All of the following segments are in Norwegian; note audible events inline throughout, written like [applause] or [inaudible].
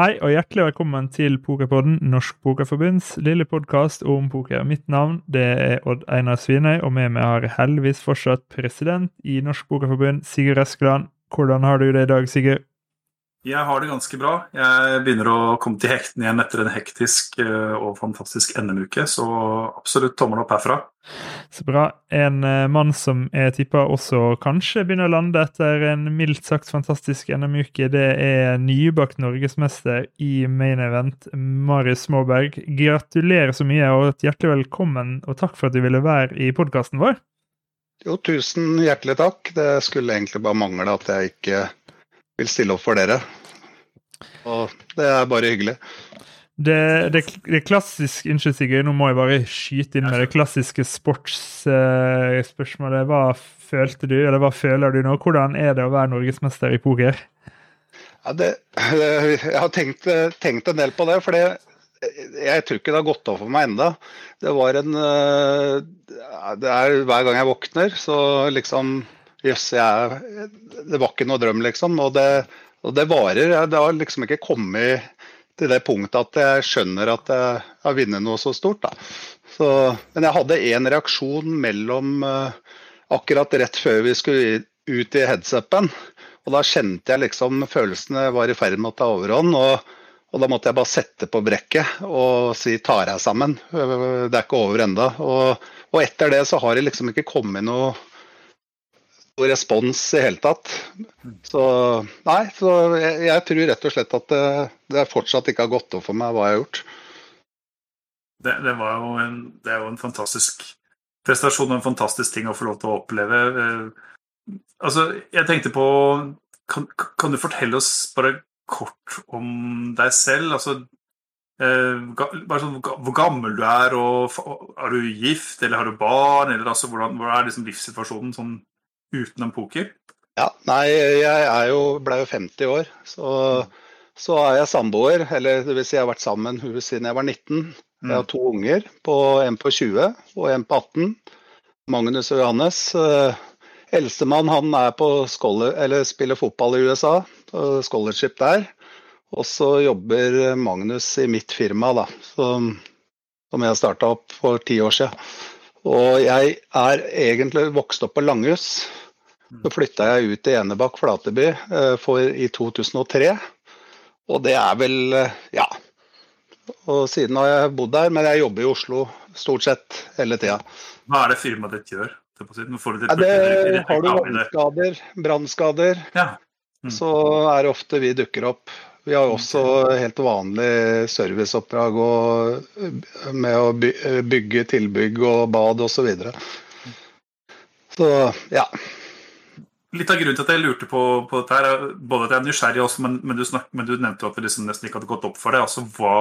Hei og hjertelig velkommen til Pokerpodden, Norsk Pokerforbunds lille podkast om poker. Mitt navn det er Odd Einar Svinøy, og med meg har heldigvis fortsatt president i Norsk Pokerforbund, Sigurd Eskeland. Hvordan har du det i dag, Sigurd? Jeg har det ganske bra. Jeg begynner å komme til hekten igjen etter en hektisk eh, og fantastisk NM-uke, så absolutt tommel opp herfra. Så bra. En eh, mann som jeg tipper også kanskje begynner å lande etter en mildt sagt fantastisk NM-uke, det er nybakt norgesmester i main event, Marius Småberg. Gratulerer så mye, og hjertelig velkommen, og takk for at du ville være i podkasten vår. Jo, tusen hjertelig takk. Det skulle egentlig bare mangle at jeg ikke vil stille opp for dere. Og det er bare hyggelig. Det, det, det klassiske Unnskyld, Sigurd, nå må jeg bare skyte inn med det klassiske sportsspørsmålet. Uh, hva følte du, eller hva føler du nå? Hvordan er det å være norgesmester i poker? Ja, det, jeg har tenkt, tenkt, en del på det, for jeg tror ikke det har gått over for meg enda. Det var en uh, det er Hver gang jeg våkner, så liksom Jøss, det var ikke noe drøm, liksom. Og det, og det varer. Det har liksom ikke kommet til det punktet at jeg skjønner at jeg har vunnet noe så stort. Så, men jeg hadde én reaksjon mellom uh, akkurat rett før vi skulle ut i headsupen. Og da kjente jeg liksom følelsene var i ferd med å ta overhånd. Og, og, da måtte jeg bare sette på brekket og si 'tar jeg sammen'. Det er ikke over enda. Og, og etter det så har det liksom ikke kommet noe noe respons i hele tatt. Så nei, så jeg, jeg, tror rett og slett at det, det, fortsatt ikke har gått opp for meg hva jeg har gjort. Det, det, jo en, det er jo en fantastisk prestasjon og en fantastisk ting å få lov til å oppleve. Eh, altså, jeg tenkte på kan, kan, du fortelle oss bare kort om deg selv? Altså, eh, bare sånn, hvor gammel du er, og er du gift, eller har du barn? eller altså, Hvordan, hvordan er liksom livssituasjonen sånn utenom poker? Ja, nei, jeg jo, ble jo 50 år. Så, så er jeg samboer. Eller det vil si jeg har vært sammen med siden jeg var 19. Jeg har mm. to unger, på, en på 20 og en på 18. Magnus og Johannes. Eh, eldstemann han er på scholar, eller spiller fotball i USA, scholarship der. Og så jobber Magnus i mitt firma, da, som, som jeg starta opp for ti år siden. Og jeg er egentlig vokst opp på Langhus. Så flytta jeg ut til Enebakk Flateby eh, for, i 2003. Og det er vel eh, ja. Og siden har jeg bodd der, men jeg jobber i Oslo stort sett hele tida. Hva er det firmaet ditt gjør? Det, ja, det har du vannskader, brannskader, ja. mm. så er det ofte vi dukker opp. Vi har også helt vanlig serviceoppdrag med å bygge tilbygg og bad osv. Så, videre. så ja. Litt av grunnen til at jeg lurte på, på dette, her, både at jeg er nysgjerrig, også, men, men, du snak, men, du nevnte at det liksom nesten ikke hadde gått opp for deg. altså Hva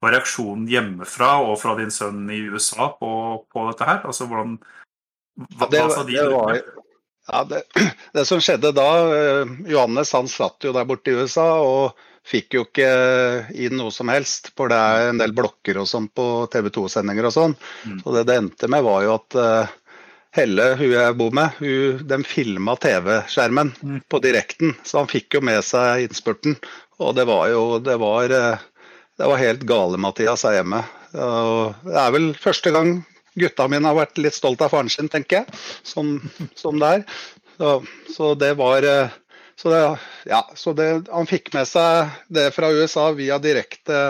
var reaksjonen hjemmefra og fra din sønn i USA på, på dette her? Altså hvordan hva, ja, det, de? Det var, ja, det, [clears throat] det, som skjedde da eh, Johannes han satt jo der borte i USA og fikk jo ikke inn noe som helst. For det er en del blokker og sånn på TV 2-sendinger og sånn. Mm. Så det det endte med, var jo at uh, Helle, hun jeg bor med, hun, de filma TV-skjermen mm. på direkten. Så han fikk jo med seg innspurten. Og det var jo Det var, eh, det var helt gale, Mathias, her hjemme. Og det er vel første gang gutta mine har vært litt stolt av faren sin, tenker jeg. Som, som det er. Så, så, det var eh, Så, det, ja, så det, han fikk med seg det fra USA via direkte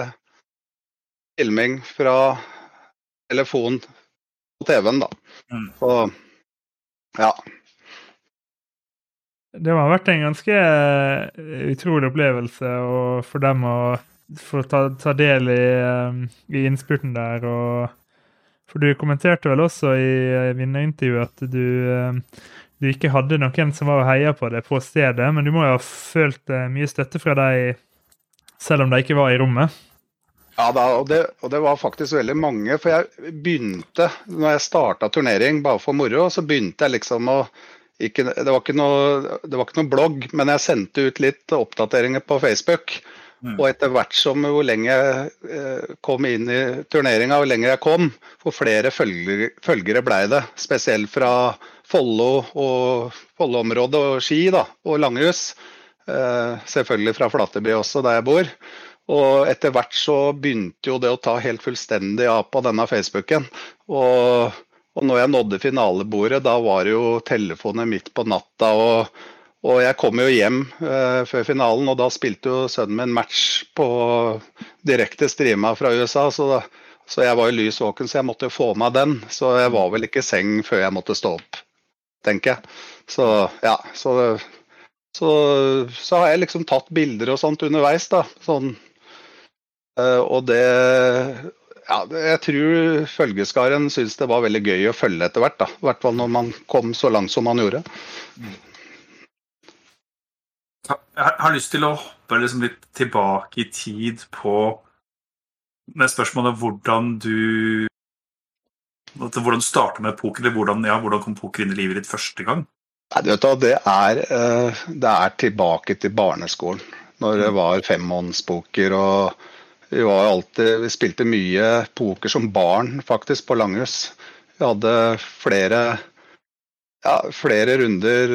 filming fra telefon på TV-en, da. Mm. Så ja. Det har vært en ganske eh, utrolig opplevelse for dem å få ta, ta del i, eh, i, innspurten der. Og, for du kommenterte vel også i vinnerintervjuet at du, eh, du ikke hadde noen som var og heia på deg på stedet, men du må jo ha følt mye støtte fra deg selv om de ikke var i rommet? Ja, da, og, det, og, det, var faktisk veldig mange. For jeg begynte, når jeg starta turnering bare for moro, så begynte jeg liksom å ikke, det, var noe, det, var ikke noe, blogg, men jeg sendte ut litt oppdateringer på Facebook. Mm. Og etter hvert som hvor lenge jeg eh, kom inn i turneringa, hvor lenger jeg kom, for flere følgere, følgere blei det. Spesielt fra Follo og Follo-området og Ski da, og Langhus. Eh, selvfølgelig fra Flateby også, der jeg bor. Og etter hvert så begynte jo det å ta helt fullstendig av på denne Facebooken. Og, og når jeg nådde finalebordet, da var det jo telefoner midt på natta. og og jeg kom jo hjem uh, før finalen, og da spilte jo sønnen min match på direkte streama fra USA. Så, da, så jeg var jo lys våken, så jeg måtte jo få meg den. Så jeg var vel ikke i seng før jeg måtte stå opp, tenker jeg. Så ja, så, så, så har jeg liksom tatt bilder og sånt underveis, da. Sånn. Uh, og det ja, jeg tror følgeskaren syntes det var veldig gøy å følge etter hvert. da. I hvert fall når man kom så langt som man gjorde. Mm. Jeg har lyst til å hoppe liksom litt tilbake i tid på med spørsmålet hvordan du Hvordan du starta med poker, eller hvordan, ja, hvordan kom poker inn i livet ditt første gang? Nei, du vet, det, er, eh, det er tilbake til barneskolen, når det mm. var femhåndspoker. og vi, var alltid, vi spilte mye poker som barn, faktisk, på Langhus. Vi hadde flere ja, flere runder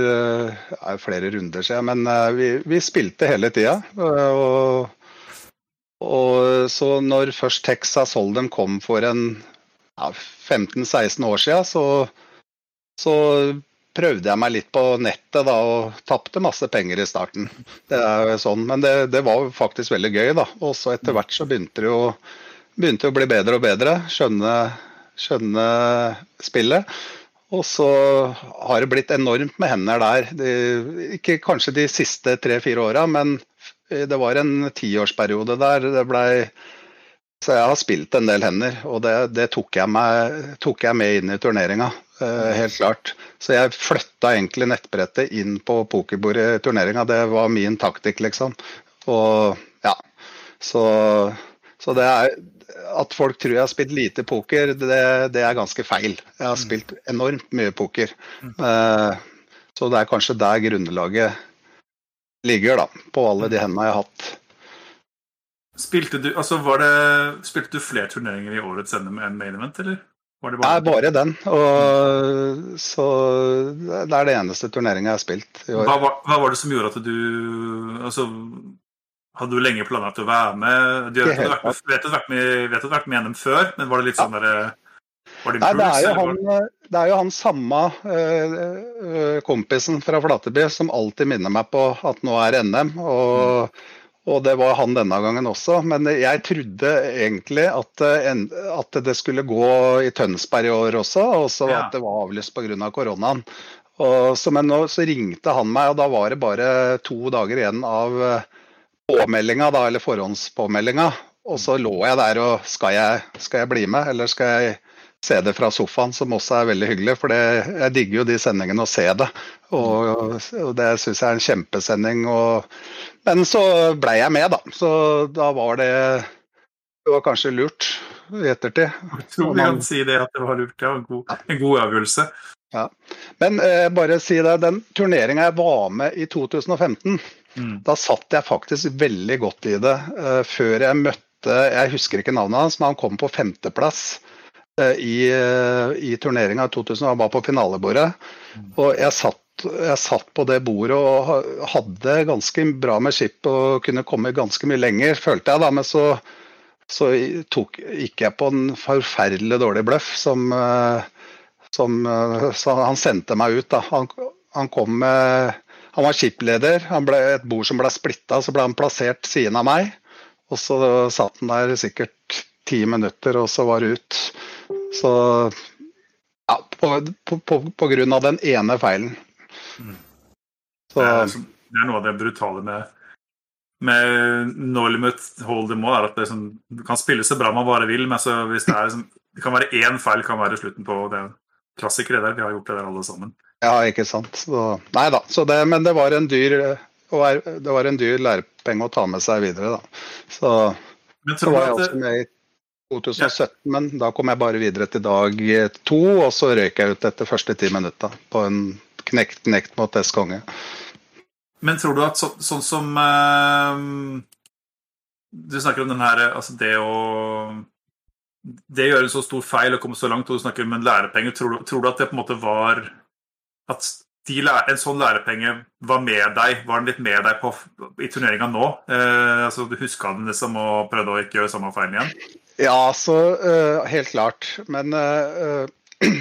ja, Flere runder, sier jeg, men eh, vi, vi spilte hele tida. Og, og, så når først Texas Hold'em kom for en ja, 15-16 år siden, så, så, prøvde jeg meg litt på nettet da, og tapte masse penger i starten. Det er sånn, Men det, det var faktisk veldig gøy. da. Og så etter hvert så begynte det jo begynte å bli bedre og bedre. Skjønne, skjønne spillet. Og så har det blitt enormt med hender der. De, ikke kanskje de siste tre-fire åra, men det var en tiårsperiode der det blei Så jeg har spilt en del hender, og det, det tok, jeg med, tok, jeg med inn i turneringa. Eh, helt klart. Så jeg flytta egentlig nettbrettet inn på pokerbordet i turneringa. Det var min taktikk, liksom. Og ja. Så, så det er at folk tror jeg har spilt lite poker, det, det er ganske feil. Jeg har mm. spilt enormt mye poker. Mm. Uh, så det er kanskje der grunnlaget ligger, da, på alle de hendene jeg har hatt. Spilte du, altså det, spilte du flere turneringer i årets NM enn Main Event, eller? Var det bare... Nei, bare den. Og, så det er det eneste turneringa jeg har spilt i år. Hva, var, hva, var det som gjorde at du altså, hadde du lenge planlagt å være med? Du vet at du har vært med, NM før, men var det litt sånn derre Nei, det, er han, det, er jo han, samme øh, kompisen fra Flateby som alltid minner meg på at nå er NM. Og, og, det var han denne gangen også. Men jeg trodde egentlig at, at det skulle gå i Tønsberg i år også, og så ja. at det var avlyst pga. koronaen. Og, så, men nå så ringte han meg, og da var det bare to dager igjen av påmeldinga, da, eller forhåndspåmeldinga. Og så lå jeg der og skal jeg, skal jeg bli med, eller skal jeg se det fra sofaen, som også er veldig hyggelig. For det, jeg digger jo de sendingene og se det. Og, og det syns jeg er en kjempesending. Og, men så blei jeg med, da. Så da var det Det var kanskje lurt i ettertid. Jeg tror vi kan si det at det var lurt. Ja, en god, en god avgjørelse. Ja. Men eh, bare si det, den turneringa jeg var med i 2015 Mm. Da satt jeg faktisk veldig godt i det uh, før jeg møtte Jeg husker ikke navnet hans, men han kom på femteplass uh, i, uh, i turneringa i 2000. Han var på finalebordet. Mm. Og jeg satt, jeg satt, på det bordet og hadde ganske bra med skip og kunne komme ganske mye lenger, følte jeg da. Men så, så tok, gikk jeg på en forferdelig dårlig bløff som, som Så han sendte meg ut, da. Han, han kom med han var skipleder. Han ble et bord som ble splitta, så ble han plassert siden av meg. Og så satt han der sikkert ti minutter, og så var det ut. Så ja, på, på, på, på grunn av den ene feilen. Så. Det, er, det, er, noe av det brutale med, med no limit hold them all, er at det liksom, du kan spille så bra man bare vil, men hvis det, er, det kan være én feil kan være slutten på det. Klassikere der. Vi har gjort det der alle sammen. Ja, ikke sant. Så, nei da. Det, men det var en dyr det var en dyr lærepenge å ta med seg videre, da. Så, så var jeg også med i 2017, ja. men da kom jeg bare videre til dag to, og så røyk jeg ut etter første ti minutter på en knekt, knekt mot S konge. Men tror du at så, sånn som uh, Du snakker om den her Altså det å Det gjør en så stor feil å komme så langt, og du snakker om en lærepenge. Tror tror du at det på en måte var at de, en sånn lærepenge var med deg? Var den litt med deg på, i turneringa nå? Eh, altså, du huska den liksom og prøvde å ikke gjøre samme feil igjen? Ja, så uh, helt klart. Men uh, [clears throat]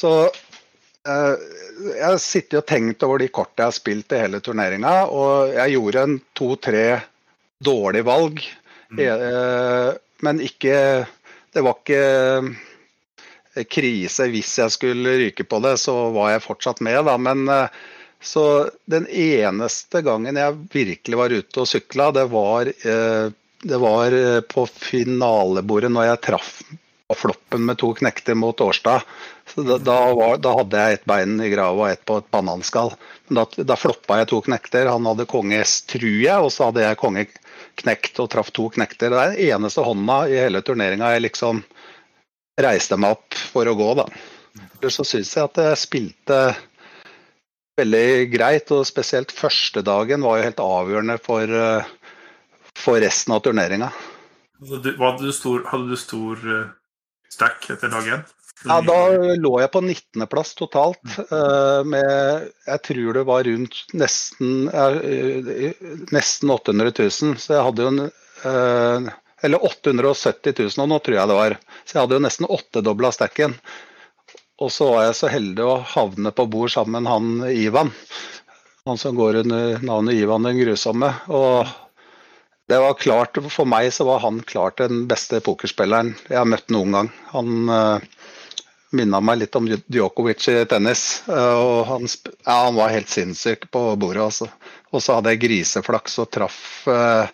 så uh, Jeg har sittet og tenkt over de kortene jeg har spilt i hele turneringa, og jeg gjorde en to-tre dårlige valg. Mm. men ikke Det var ikke krise hvis jeg skulle ryke på det, så var jeg fortsatt med, da. Men så den eneste gangen jeg virkelig var ute og sykla, det var det var eh, på finalebordet når jeg traff floppen med to knekter mot Årstad. Da, da, var, da, hadde jeg ett bein i grava og ett på et bananskall. Da, da floppa jeg to knekter. Han hadde konge S, tror jeg, og så hadde jeg konge knekt og traff to knekter. Det er den eneste hånda i hele turneringa jeg liksom reiste meg opp for å gå, da. Så syns jeg at jeg spilte veldig greit, og spesielt første dagen var jo helt avgjørende for uh, for resten av turneringa. Hadde, du stor, hadde du stor uh, stack etter dag én? Ja, da lå jeg på 19.-plass totalt. Uh, med jeg tror det var rundt nesten, nesten 800 000. Så jeg hadde jo en Eller 870 000 nå, tror jeg det var. Så jeg hadde jo nesten åttedobla stacken. Og så var jeg så heldig å havne på bord sammen med han Ivan. Han som går under navnet Ivan den grusomme. Og det var klart, For meg så var han klart den beste pokerspilleren jeg har møtt noen gang. Han uh, eh, minna meg litt om Djokovic i tennis. Uh, og han, ja, han, var helt sinnssyk på bordet. Altså. Og så hadde jeg griseflaks og traff uh,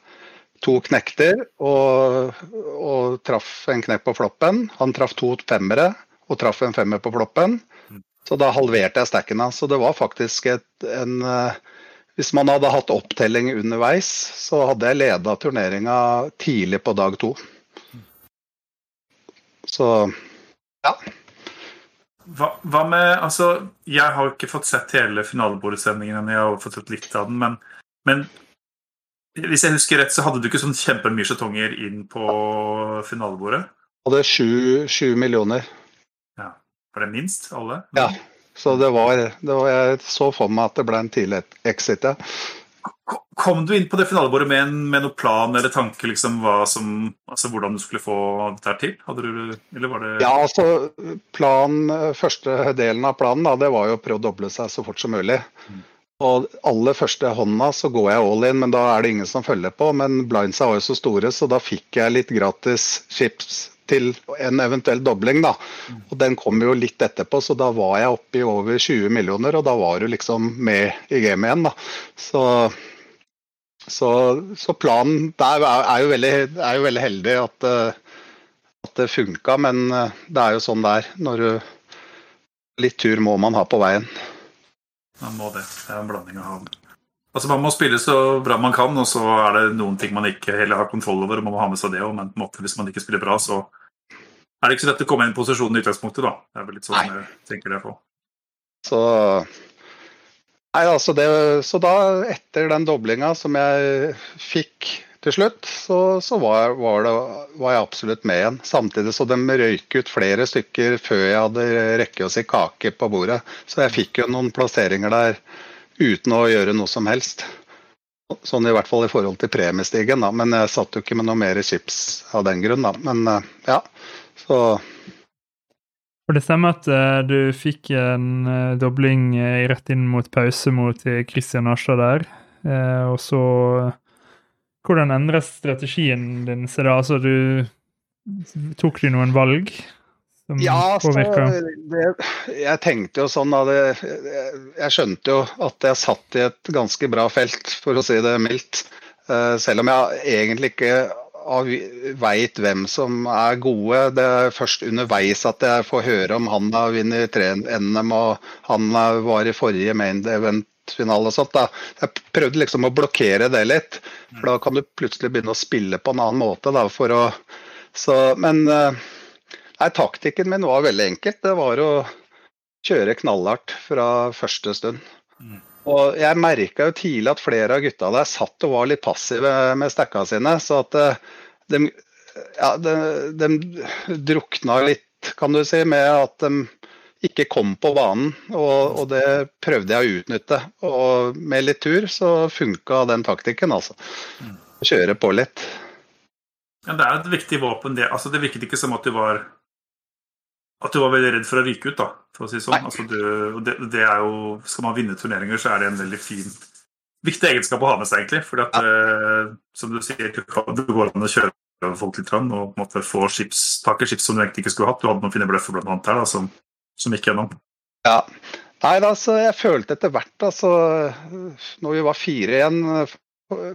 to knekter. Og, og traff en knekk på floppen. Han traff to femmere og traff en femmer på floppen. Så da halverte jeg stacken hans. Så det var faktisk et, en uh, hvis man hadde hatt opptelling underveis, så hadde jeg leda turneringa tidlig på dag to. Så ja. Hva, hva, med Altså, jeg har ikke fått sett hele finalebordsendingen Jeg har fått sett litt av den, men, men, hvis jeg husker rett, så hadde du ikke sånn kjempemye skjetonger inn på finalebordet? Hadde sju, millioner. Ja. Var det minst alle? Ja. Så det var, det var, Jeg så for meg at det ble en tidlig exit, ja. Kom du inn på det finalebordet med, en, med noen plan eller tanke liksom som, altså hvordan du skulle få dette til? Du, eller var det Ja, altså plan, Første delen av planen da, det var jo å prøve å doble seg så fort som mulig. Mm. Og aller første hånda så går jeg all in, men da er det ingen som følger på. Men blindsa var jo så store, så da fikk jeg litt gratis chips til en eventuell dobling. da. Og Den kom jo litt etterpå, så da var jeg oppe i over 20 millioner, og da var du liksom med i gamet igjen. da. Så, så, så planen der er jo veldig, er jo veldig heldig at, eh, at det funka, men eh, det er jo sånn det er. Når du Litt tur må man ha på veien. Man må det. Det er en blanding av Altså Man må spille så bra man kan, og så er det noen ting man ikke heller har kontroll over. og man må ha med seg det, Men på en måte, hvis man ikke spiller bra, så er det ikke så lett å komme inn i posisjonen i utgangspunktet. da. Det er vel litt sånn Nei. jeg tenker det på. Så Nei, altså det, så da, etter den doblinga som jeg fikk til slutt, så, så var, var, det, var, jeg absolutt med igjen. Samtidig så de røyk ut flere stykker før jeg hadde rekket å si kake på bordet. Så jeg fikk jo noen plasseringer der uten å gjøre noe som helst. Sånn i hvert fall i forhold til premiestigen, da. Men jeg satt jo ikke med noe mer chips av den grunn, da. Men eh, ja, så og det stemmer at uh, du fikk en uh, dobling uh, rett inn mot pause mot Christian Asja der. og så Hvordan endres strategien din seg da? Altså, du Tok du noen valg som ja, altså, det, jeg tenkte jo sånn at jeg, skjønte jo at jeg satt i et ganske bra felt, for å si det mildt. selv om jeg egentlig ikke veit hvem som er gode. Det er først underveis at jeg får høre om han har vunnet 3NM og han var i forrige main event-finale og sånt. Da. Jeg prøvde liksom å blokkere det litt, for da kan du plutselig begynne å spille på en annen måte. Da, for å, så, men eh, nei, taktikken min var veldig enkelt. Det var å kjøre knallhardt fra første stund. Mm. Og jeg merka jo tidlig at flere av gutta der satt og var litt passive med stekka sine. Så at eh, de, ja, de, de drukna litt, kan du si, med at de ikke kom på banen. Og, og, det prøvde jeg å utnytte. Og med litt tur så funka den taktikken, altså. Kjøre på litt. Ja, det er et viktig våpen. Det, altså, det virket ikke som at du var at du var veldig redd for å ryke ut, da, for å si sånn. Altså, du, det, det, er jo, Skal man vinne turneringer, så er det en veldig fin viktig egenskap å ha med seg, egentlig. fordi at, ja. uh, som du sier, du går an å kjøre folk litt og på en måte få skips, tak i skips som du egentlig ikke skulle hatt. Du hadde noen fine bløffer blant annet her da, som, som gikk gjennom. Ja. Nei, altså, jeg følte etter hvert, altså, når vi var fire igjen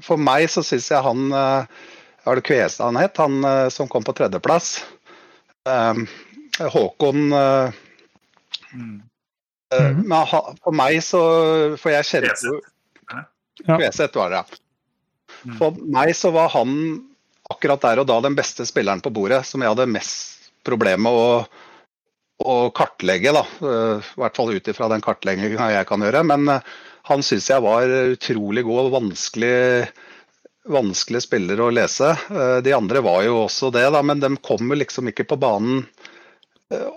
For meg så syns jeg han Var det Kvestad han het? Han som kom på tredjeplass. Håkon mm. uh, Men for meg så For jeg kjenner jo Kveseth var det, ja. Mm. For meg så var han akkurat der og da den beste spilleren på bordet som jeg hadde mest problemer med å, å kartlegge. da, eh, I hvert fall ut ifra den kartleggingen jeg kan gjøre. Men eh, han syns jeg var utrolig god og vanskelig, vanskelig spiller å lese. Eh, de andre var jo også det, da, men de kommer liksom ikke på banen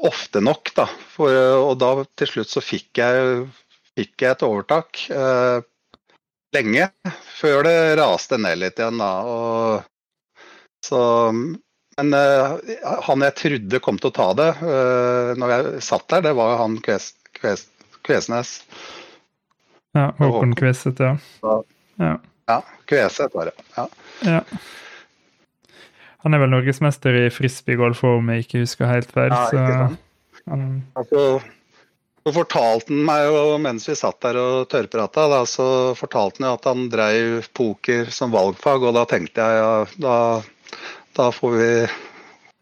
ofte nok. da, For, Og da til slutt så fikk jeg, fikk jeg et overtak. lenge, før det raste ned litt igjen. da, og så, men uh, han jeg trodde kom til å ta det uh, når jeg satt der, det var han Kves, Kves, Kvesnes. Ja, Håkon Kveset, ja. ja. Ja, Kveset var det. Ja. ja. Han er vel norgesmester i frisbeegolf om jeg ikke husker helt feil. Ja, ikke sant. Han... Altså, så fortalte han meg jo mens vi satt der og tørrprata, da, så fortalte han jo at han drev poker som valgfag, og da tenkte jeg ja, da da får vi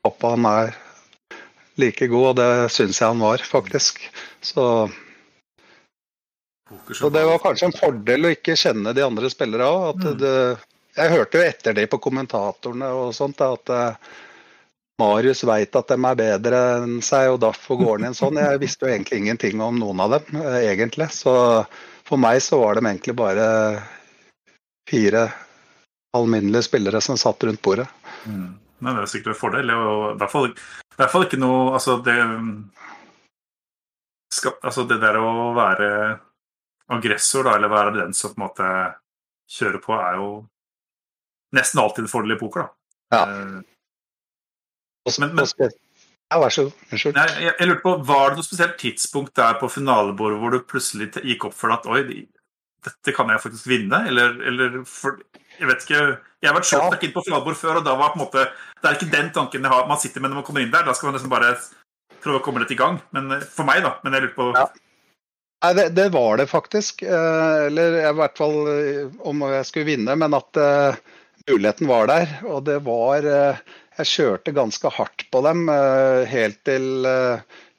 håpe han er like god, og det syns jeg han var, faktisk. Så, så det var kanskje en fordel å ikke kjenne de andre spillerne òg. Mm. Jeg hørte jo etter det på kommentatorene og sånt, at uh, Marius veit at de er bedre enn seg, og derfor går han inn sånn. Jeg visste jo egentlig ingenting om noen av dem, uh, egentlig. Så for meg så var de egentlig bare fire alminnelige spillere som satt rundt bordet. Mm. Men det er sikkert en fordel. Og i hvert fall, i hvert fall ikke noe Altså, det skal, Altså, det der å være aggressor, da, eller være den som på en måte kjører på, er jo nesten alltid en fordel i poker, da. Ja. Eh, men, men, ja, vær så god. Unnskyld. Jeg, jeg, jeg, lurte på, Var det noe spesielt tidspunkt der på finalebordet hvor du plutselig gikk opp for at oi, dette kan jeg faktisk vinne? Eller, eller for, jeg vet ikke Jeg har vært sjokk inn på Fladborg før, og da var på en måte Det er ikke den tanken jeg har. Man sitter med når man kommer inn der. Da skal man nesten bare prøve å komme litt i gang. Men eh, For meg, da. Men jeg lurer på ja. Nei, det, det, var det faktisk. Eh, eller i hvert fall eh, om jeg skulle vinne, men at uh, muligheten var der. Og det var uh, Jeg kjørte ganske hardt på dem uh, helt til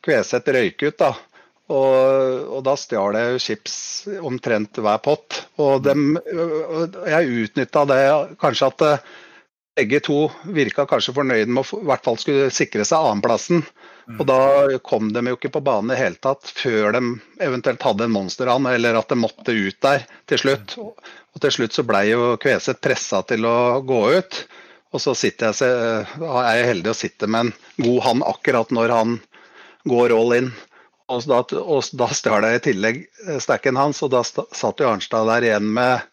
Kveseth røyk ut, da. Og, og, da stjal jeg chips omtrent hver pott. Og dem, jeg utnytta det kanskje at eh, begge to virka kanskje fornøyd med å i hvert fall skulle sikre seg annenplassen. Mm. Og da kom de jo ikke på banen i hele tatt før de eventuelt hadde en monsterhand, eller at de måtte ut der til slutt. Og til slutt så blei jo Kveset pressa til å gå ut. Og så sitter jeg, er jeg heldig å sitte med en god hand akkurat når han går all in. Og da, og da stjal jeg i tillegg eh, stacken hans, og da satt jo Arnstad der igjen med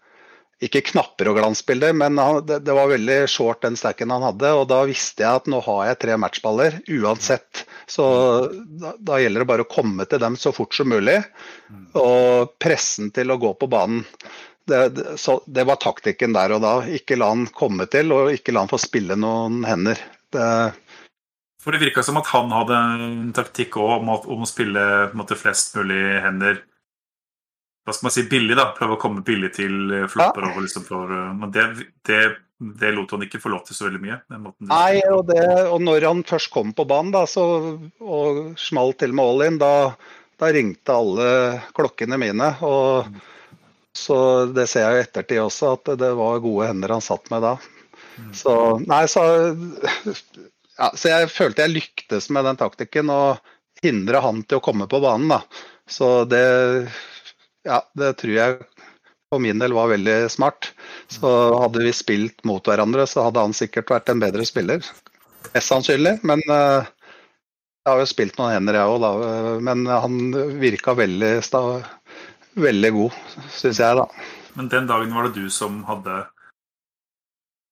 ikke knapper og glansbilder, men han, det, det, var veldig short den stacken han hadde. Og da visste jeg at nå har jeg tre matchballer uansett. Så da, da gjelder det bare å komme til dem så fort som mulig. Og pressen til å gå på banen. Det, det, så, det var taktikken der og da. Ikke la han komme til, og ikke la han få spille noen hender. Det, for det virka som at han hadde en taktikk om, om, å spille måte, flest mulig hender Hva skal man si billig, da. Prøve å komme billig til eh, flopper. Ja. Liksom for, eh, men det, det, det, lot han ikke få lov til så veldig mye. Nei, og, det, og, når han først kom på banen da, så, og smalt til med all in, da, da, ringte alle klokkene mine. og mm. Så det ser jeg i ettertid også, at det var gode hender han satt med da. Mm. Så nei, så ja, så jeg følte jeg lyktes med den taktikken og hindre han til å komme på banen. Da. Så det, ja, det tror jeg for min del var veldig smart. Så hadde vi spilt mot hverandre, så hadde han sikkert vært en bedre spiller. Mest sannsynlig, men uh, har jo spilt noen hender, jeg òg. Men han virka veldig, veldig god, syns jeg, da. Men den dagen var det du som hadde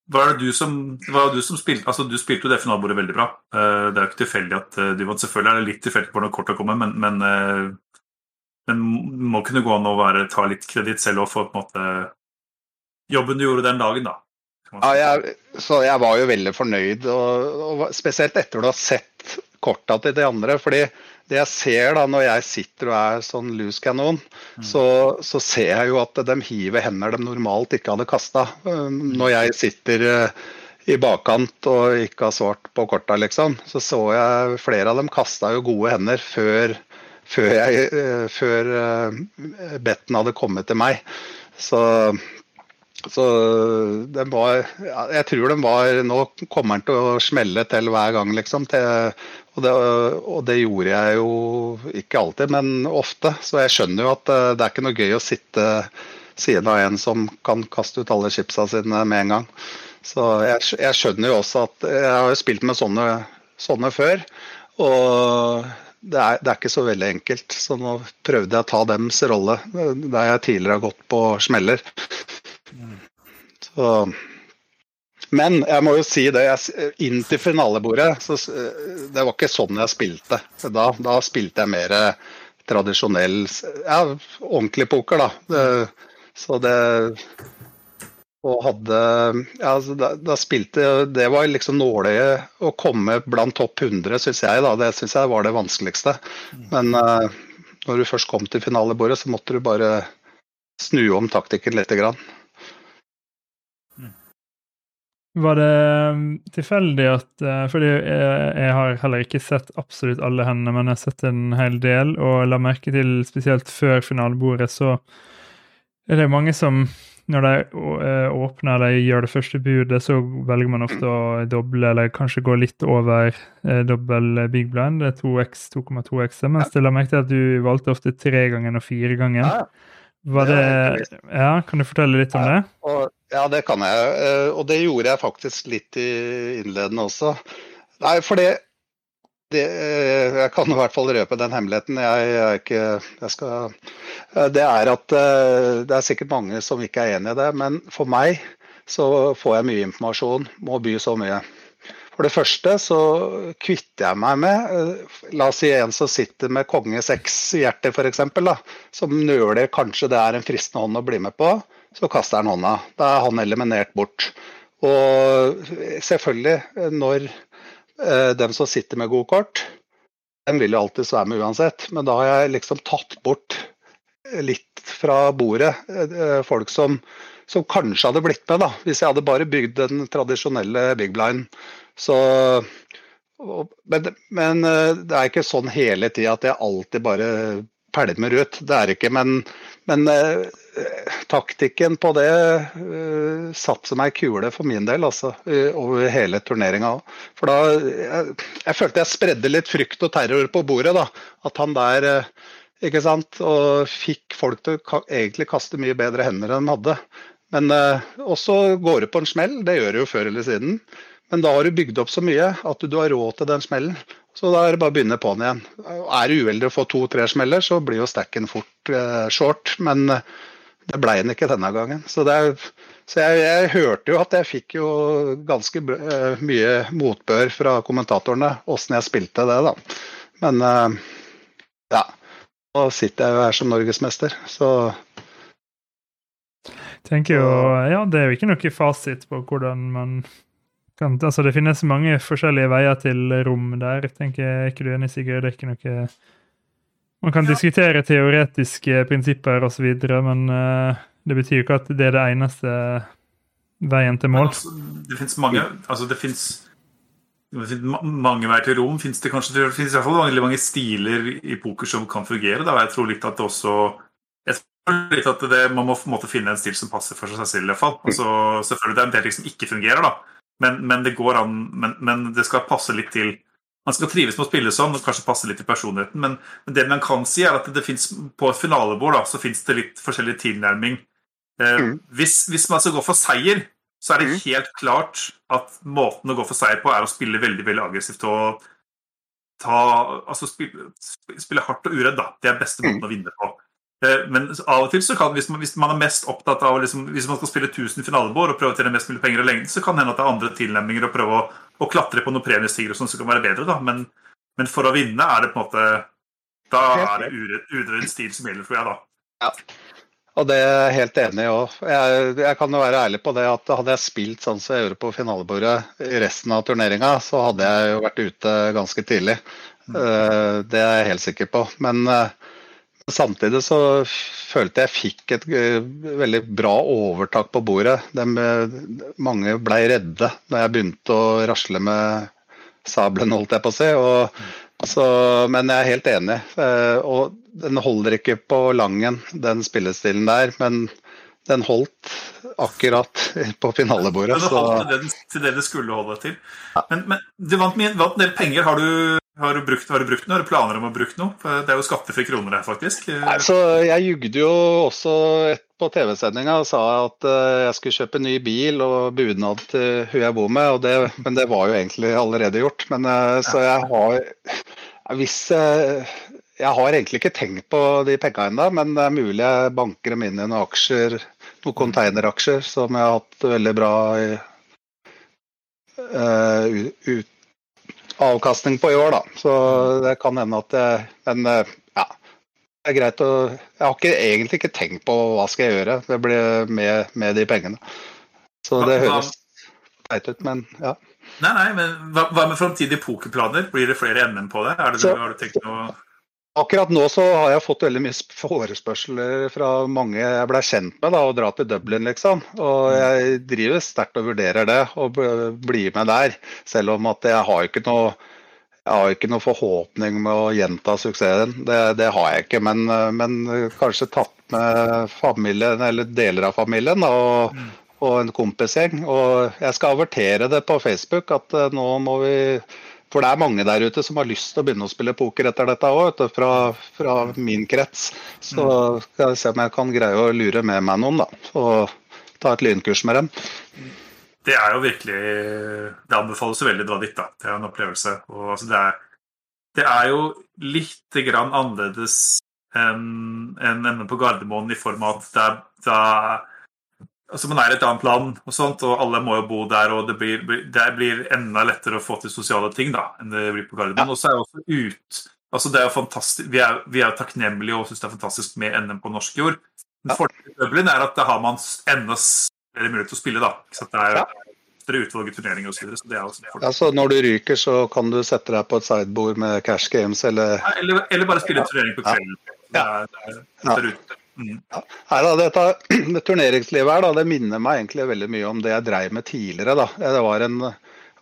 var det du som, var det du som spilte altså Du spilte jo det finalebordet veldig bra. Uh, det er jo ikke tilfeldig at uh, du vant. Selvfølgelig er det litt tilfeldig hvor kort har kommer, men, men, uh, men må kunne gå an å være, ta litt kreditt selv og få på en måte jobben du gjorde den dagen, da. Ja, jeg, så jeg var jo veldig fornøyd, og, og spesielt etter du har sett korta til de andre. fordi det jeg ser da når jeg sitter og er sånn loose kanon, mm. så, så, ser jeg jo at de hiver hender de normalt ikke hadde kasta. Når jeg sitter eh, i bakkant og ikke har svart på korta, liksom, så så jeg flere av dem kasta jo gode hender før, før, jeg, eh, før eh, betten hadde kommet til meg. Så så den var Jeg tror den var Nå kommer den til å smelle til hver gang, liksom. Til, og, det, og, det, gjorde jeg jo ikke alltid, men ofte. Så jeg skjønner jo at eh, det er ikke noe gøy å sitte siden av en som kan kaste ut alle chipsa sine med en gang. Så jeg, jeg skjønner jo også at Jeg har jo spilt med sånne, sånne før. Og det er, det er, ikke så veldig enkelt. Så nå prøvde jeg å ta dems rolle, der jeg tidligere har gått på smeller. Så, men jeg må jo si det, jeg, inn til finalebordet så, Det var ikke sånn jeg spilte. Da, da spilte jeg mer tradisjonell ja, ordentlig poker, da. Det, så det og hadde ja, da, da, spilte Det var liksom nåløyet å komme blant topp 100, syns jeg. da, Det syns jeg var det vanskeligste. Men uh, når du først kom til finalebordet, så måtte du bare snu om taktikken lite grann. Var det um, tilfeldig at uh, Fordi jeg, jeg, har heller ikke sett absolutt alle hendene, men jeg har sett en hel del, og la merke til spesielt før finalebordet, så er det mange som når de uh, åpner eller gjør det første budet, så velger man ofte å doble eller kanskje gå litt over eh, dobbel big blind. Det er 2x, 2,2x. Mens jeg la merke til at du valgte ofte tre ganger og fire ganger. Ja. Det, ja, Kan du fortelle litt om det? Ja, det kan jeg. Eh, og det gjorde jeg faktisk litt i innledende også. Nei, for det, det eh, Jeg kan i hvert fall røpe den hemmeligheten. Jeg, jeg, ikke, jeg skal, eh, det er at det er sikkert mange som ikke er enig i det, men for meg så får jeg mye informasjon. Må by så mye. For det første så kvitter jeg meg med La oss si en som sitter med konge seks-hjerte f.eks. Som nøler kanskje det er en fristende hånd å bli med på. Så kaster han hånda. Da er han eliminert bort. Og selvfølgelig, når eh, dem som sitter med gode kort, dem vil jo alltid være med uansett. Men da har jeg liksom tatt bort litt fra bordet eh, folk som, som kanskje hadde blitt med, da, hvis jeg hadde bare bygd den tradisjonelle big blind. Så, men, men, eh, det er ikke sånn hele tida at jeg alltid bare pælmer ut. Det er ikke. Men, men eh, taktikken på det uh, satte meg kule for min del, altså. over hele turneringa. For da jeg, jeg, følte jeg spredde litt frykt og terror på bordet. da, At han der ikke sant, Og fikk folk til å egentlig kaste mye bedre hender enn de hadde. Men uh, også går det på en smell. Det gjør det jo før eller siden. Men da har du bygd opp så mye at du har råd til den smellen. Så da er det bare å begynne på'n igjen. Er du uheldig å få to-tre smeller, så blir jo stacken fort eh, short. Men eh, det ble den ikke denne gangen. Så, er, så jeg, jeg, hørte jo at jeg fikk jo ganske eh, mye motbør fra kommentatorene åssen jeg spilte det, da. Men eh, ja. Nå sitter jeg jo her som norgesmester, så tenker jo, ja, Det er jo ikke noe fasit på hvordan man kan, altså Det finnes mange forskjellige veier til rom der. tenker jeg ikke du enig, Sigurd? Det er ikke noe Man kan ja. diskutere teoretiske prinsipper osv., men uh, det betyr jo ikke at det er det eneste veien til mål. Altså, det fins mange altså det finnes, mange veier til rom. Finnes det kanskje det finnes i hvert fall veldig mange stiler i poker som kan fungere. Da. Jeg tror litt at det også litt at det, Man må måte finne en stil som passer for seg selv. i hvert fall. Altså, selvfølgelig Det er en del ting som ikke fungerer. da men, men, det går an, men, men, det skal passe litt til Man skal trives med å spille sånn og kanskje passe litt til personligheten. Men, det man kan si, er at det finnes, på et finalebord da, så fins det litt forskjellig tilnærming. Eh, mm. hvis, hvis, man skal gå for seier, så er det mm. helt klart at måten å gå for seier på er å spille veldig veldig aggressivt og ta Altså spille, spille hardt og uredd, da. Det er beste måten å vinne på. Eh, Men av og til så kan, hvis man, hvis man er mest opptatt av liksom, Hvis man skal spille 1000 finalebord og prøve å tjene mest mulig penger i lengden, så kan det hende at det er andre tilnærminger å prøve å, å klatre på noen premiestiger sånn som kan være bedre, da. Men, men for å vinne er det på en måte Da er det uredd, stil som gjelder, tror jeg, da. Og det er jeg helt enig i òg. Jeg, jeg kan jo være ærlig på det at hadde jeg spilt sånn som jeg gjorde på finalebordet i resten av turneringa, så hadde jeg jo vært ute ganske tidlig. Eh, Det er jeg helt sikker på. Men eh, samtidig så følte jeg fikk et eh, veldig bra overtak på bordet. Dem, eh, mange blei redde da jeg begynte å rasle med sabelen, holdt jeg på å si. Og, så, men jeg er helt enig. Eh, Og den holder ikke på Langen, den spillestilen der. Men den holdt akkurat [laughs] på finalebordet. Det Så holdt til det, til det det skulle holde til. Men, men du vant, vant en del penger. Har du, har, du brukt, har du brukt noe? Har du planer om å bruke noe? Det er jo skattefrie kroner her, faktisk. Altså, jeg jugde jo også på TV-sendinga og sa at eh, jeg skulle kjøpe ny bil og bunad til hun jeg bor med, det, men det var jo egentlig allerede gjort. Men, eh, så jeg har hvis, eh, Jeg har egentlig ikke tenkt på de penga ennå, men det er mulig jeg banker dem inn i noen aksjer, noen containeraksjer som jeg har hatt veldig bra i, ut, avkastning på i år, da. Så det kan hende at jeg Men ja. Det er greit å Jeg har ikke, egentlig ikke tenkt på hva skal jeg gjøre det blir med, med de pengene. Så det høres teit ut, men ja. Nei, nei, men hva, hva med framtidige pokerplaner? Blir det flere NM på det? Er det Så- har du tenkt noe Akkurat nå så har jeg fått veldig mye sp- forespørsler fra mange jeg ble kjent med da, å dra til Dublin, liksom. Og jeg driver sterkt og vurderer det, og blir med der. Selv om at jeg har ikke noe jeg har ikke noe forhåpning med å gjenta suksessen. Det, det har jeg ikke. Men, men kanskje tatt med familien, eller deler av familien, da, og, og en kompisgjeng. Og jeg skal avertere det på Facebook at eh, nå må vi For det er mange der ute som har lyst til å begynne å spille poker etter dette òg, fra, fra min krets. Så skal jeg se om jeg kan greie å lure med meg noen, da. Og ta et lynkurs med dem. Det er jo virkelig Det anbefales jo veldig å dra dit, da. Det er en opplevelse. Og altså, det, er, det er jo litt grann annerledes enn enn NM på Gardermoen i form av at det er, det er Altså Man er i et annet land, og sånt, og alle må jo bo der. og Det blir, det blir enda lettere å få til sosiale ting da, enn det blir på Gardermoen. Og så er også ut altså det er jo fantastisk, Vi er, vi er takknemlige og syns det er fantastisk med NM på norsk jord. Men fordelen med Dublin er at da har man enda større mulighet til å spille. da. Ikke sant? Det er Ja. større utvalg i turneringer osv. Så, videre, så. Ja, så når du ryker, så kan du sette deg på et sideboard med cash games eller Ja, Eller, eller bare spille ja. turnering på Ja. kvelden. Det er, det er, det er. Nei da, dette [clears throat] det turneringslivet her, da, det minner meg egentlig veldig mye om det jeg dreiv med tidligere. da. Det var en,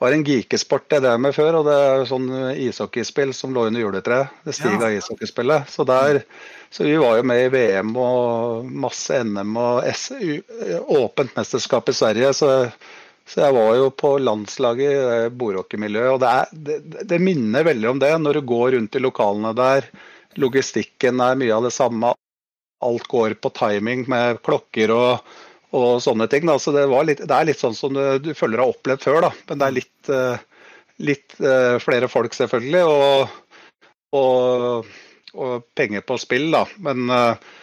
var en geekesport jeg drev med før, og det er sånn ishockeyspill som lå under juletreet. Det stiga ishockeyspillet. Så der, så vi var jo med i VM og masse NM og SU, åpent mesterskap i Sverige. så så jeg var jo på landslaget i bordhockeymiljøet, og det, er, det, det minner veldig om det. Når du går rundt i lokalene der, logistikken er mye av det samme. Alt går på timing med klokker og, og sånne ting. Da. Så det, var litt, det er litt sånn som du, du føler har opplevd før, da. men det er litt, uh, litt uh, flere folk, selvfølgelig. Og, og, og penger på spill, da. Men uh,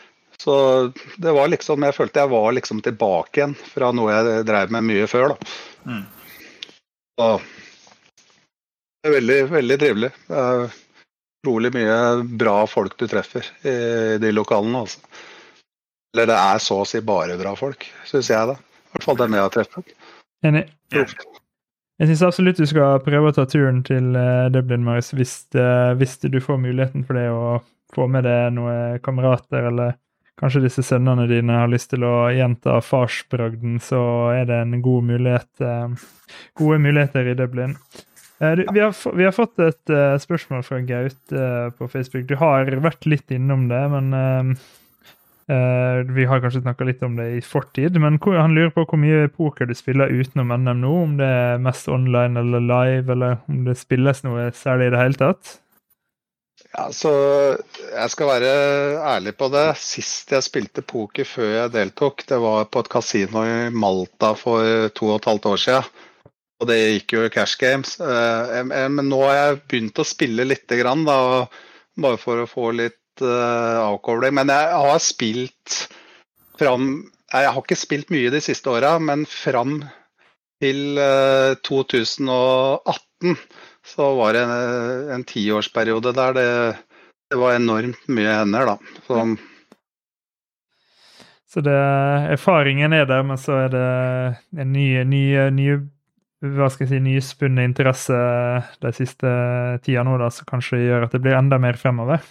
så det var liksom Jeg følte jeg var liksom tilbake igjen fra noe jeg drev med mye før, da. Mm. Så det er veldig, veldig trivelig. Er utrolig mye bra folk du treffer i de lokalene, altså. Eller det er så å si bare bra folk, syns jeg, da. I hvert fall dem jeg har truffet. Enig. Ja. Jeg syns absolutt du skal prøve å ta turen til eh, Dublin, Marius, hvis, hvis du får muligheten for det, og få med deg noen kamerater, eller kanskje disse sønnene dine har lyst til å gjenta farsbragden, så er det en god mulighet, eh, gode muligheter i Dublin. Eh, vi, har, vi har fått et uh, spørsmål fra Gaute uh, på Facebook. Du har vært litt innom det, men uh, Vi har kanskje snakka litt om det i fortid, men hvor, han lurer på hvor mye poker du spiller utenom NM nå. Om det er mest online eller live, eller om det spilles noe særlig i det hele tatt. Ja, så jeg skal være ærlig på det. Sist jeg spilte poker før jeg deltok, det var på et kasino i Malta for to og et halvt år siden. Og det gikk jo i cash games. Men nå har jeg begynt å spille grann, da, bare for å få litt avkobling. Men jeg har spilt fram Jeg har ikke spilt mye de siste åra, men fram til 2018 så var det en, tiårsperiode der det, det, var enormt mye hender, da. Så, så det, erfaringen er der, men så er det en ny, ny, ny hva skal jeg si, nyspunnet interesse de siste tida nå, da, som kanskje gjør at det blir enda mer fremover?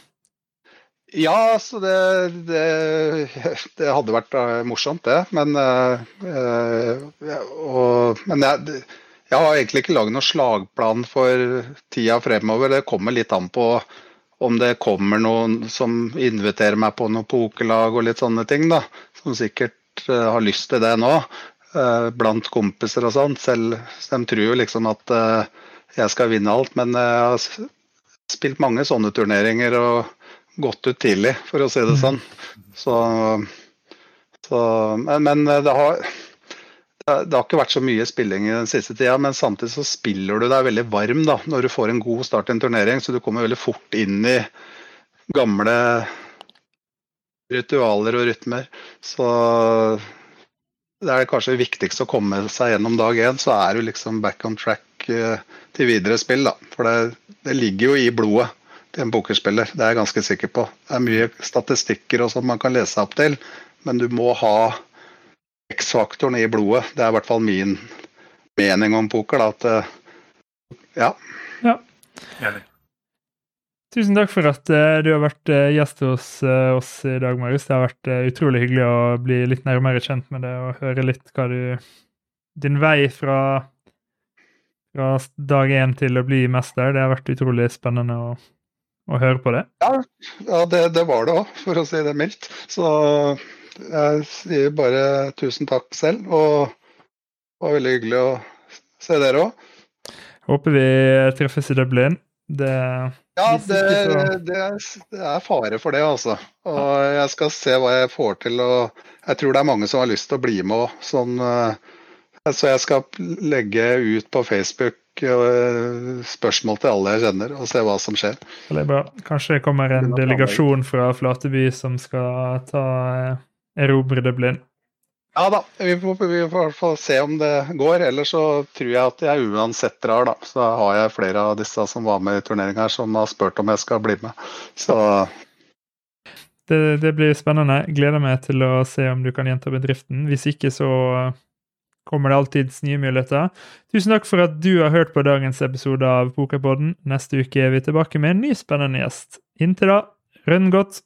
Ja, så det, det, det hadde vært uh, morsomt, det. Men, øh, og, men jeg, jeg, har egentlig ikke lagd noen slagplan for tida fremover. Det kommer litt an på om det kommer noen som inviterer meg på noe pokerlag og litt sånne ting. da, Som sikkert har lyst til det nå, blant kompiser og sånn. Selv de tror jo liksom at jeg skal vinne alt, men jeg har spilt mange sånne turneringer. og gått ut tidlig, for å si det sånn. Så, så men, men det, har, det har ikke vært så mye spilling i den siste tida, men samtidig så spiller du deg veldig varm da, når du får en god start i en turnering, så du kommer veldig fort inn i gamle ritualer og rytmer. Så det er kanskje det viktigste å komme seg gjennom dag én, så er du liksom back on track eh, til videre spill. da. For det, det ligger jo i blodet til en pokerspiller. Det er jeg ganske sikker på. Det er mye statistikker og sånt man kan lese opp til, men du må ha X-faktoren i blodet. Det er i hvert fall min mening om poker. Da, at eh, ja. ja. Tusen takk for at uh, du har vært uh, gjest hos uh, oss i dag, Marius. Det har vært utrolig hyggelig å bli litt nærmere kjent med det og høre litt hva du Din vei fra, fra dag én til å bli mester. Det har vært utrolig spennende å å høre på det? Ja, ja det, det, var det òg, for å si det mildt. Så jeg sier bare tusen takk selv, og det var veldig hyggelig å se dere òg. Håper vi treffes i Dublin. Det, ja, det, det, er, det, fare for det, altså. Og jeg skal se hva jeg får til. og Jeg tror det er mange som har lyst til å bli med òg. Sånn, eh, så jeg skal legge ut på Facebook Eh, spørsmål til alle jeg kjenner, og se hva som skjer. Det er bra. Kanskje det kommer en delegasjon fra Flateby som skal ta eh, erobre Dublin? Ja da, vi får, vi får, se om det går. Ellers så tror jeg at jeg uansett drar, da. Så har jeg flere av disse som var med i turneringa her, som har spurt om jeg skal bli med. Så det, det blir spennende. Gleder meg til å se om du kan gjenta bedriften. Hvis ikke, så kommer det alltids nye muligheter. Tusen takk for at du har hørt på dagens episode av Pokerpodden. Neste uke er vi tilbake med en ny spennende gjest. Inntil da, rønn godt!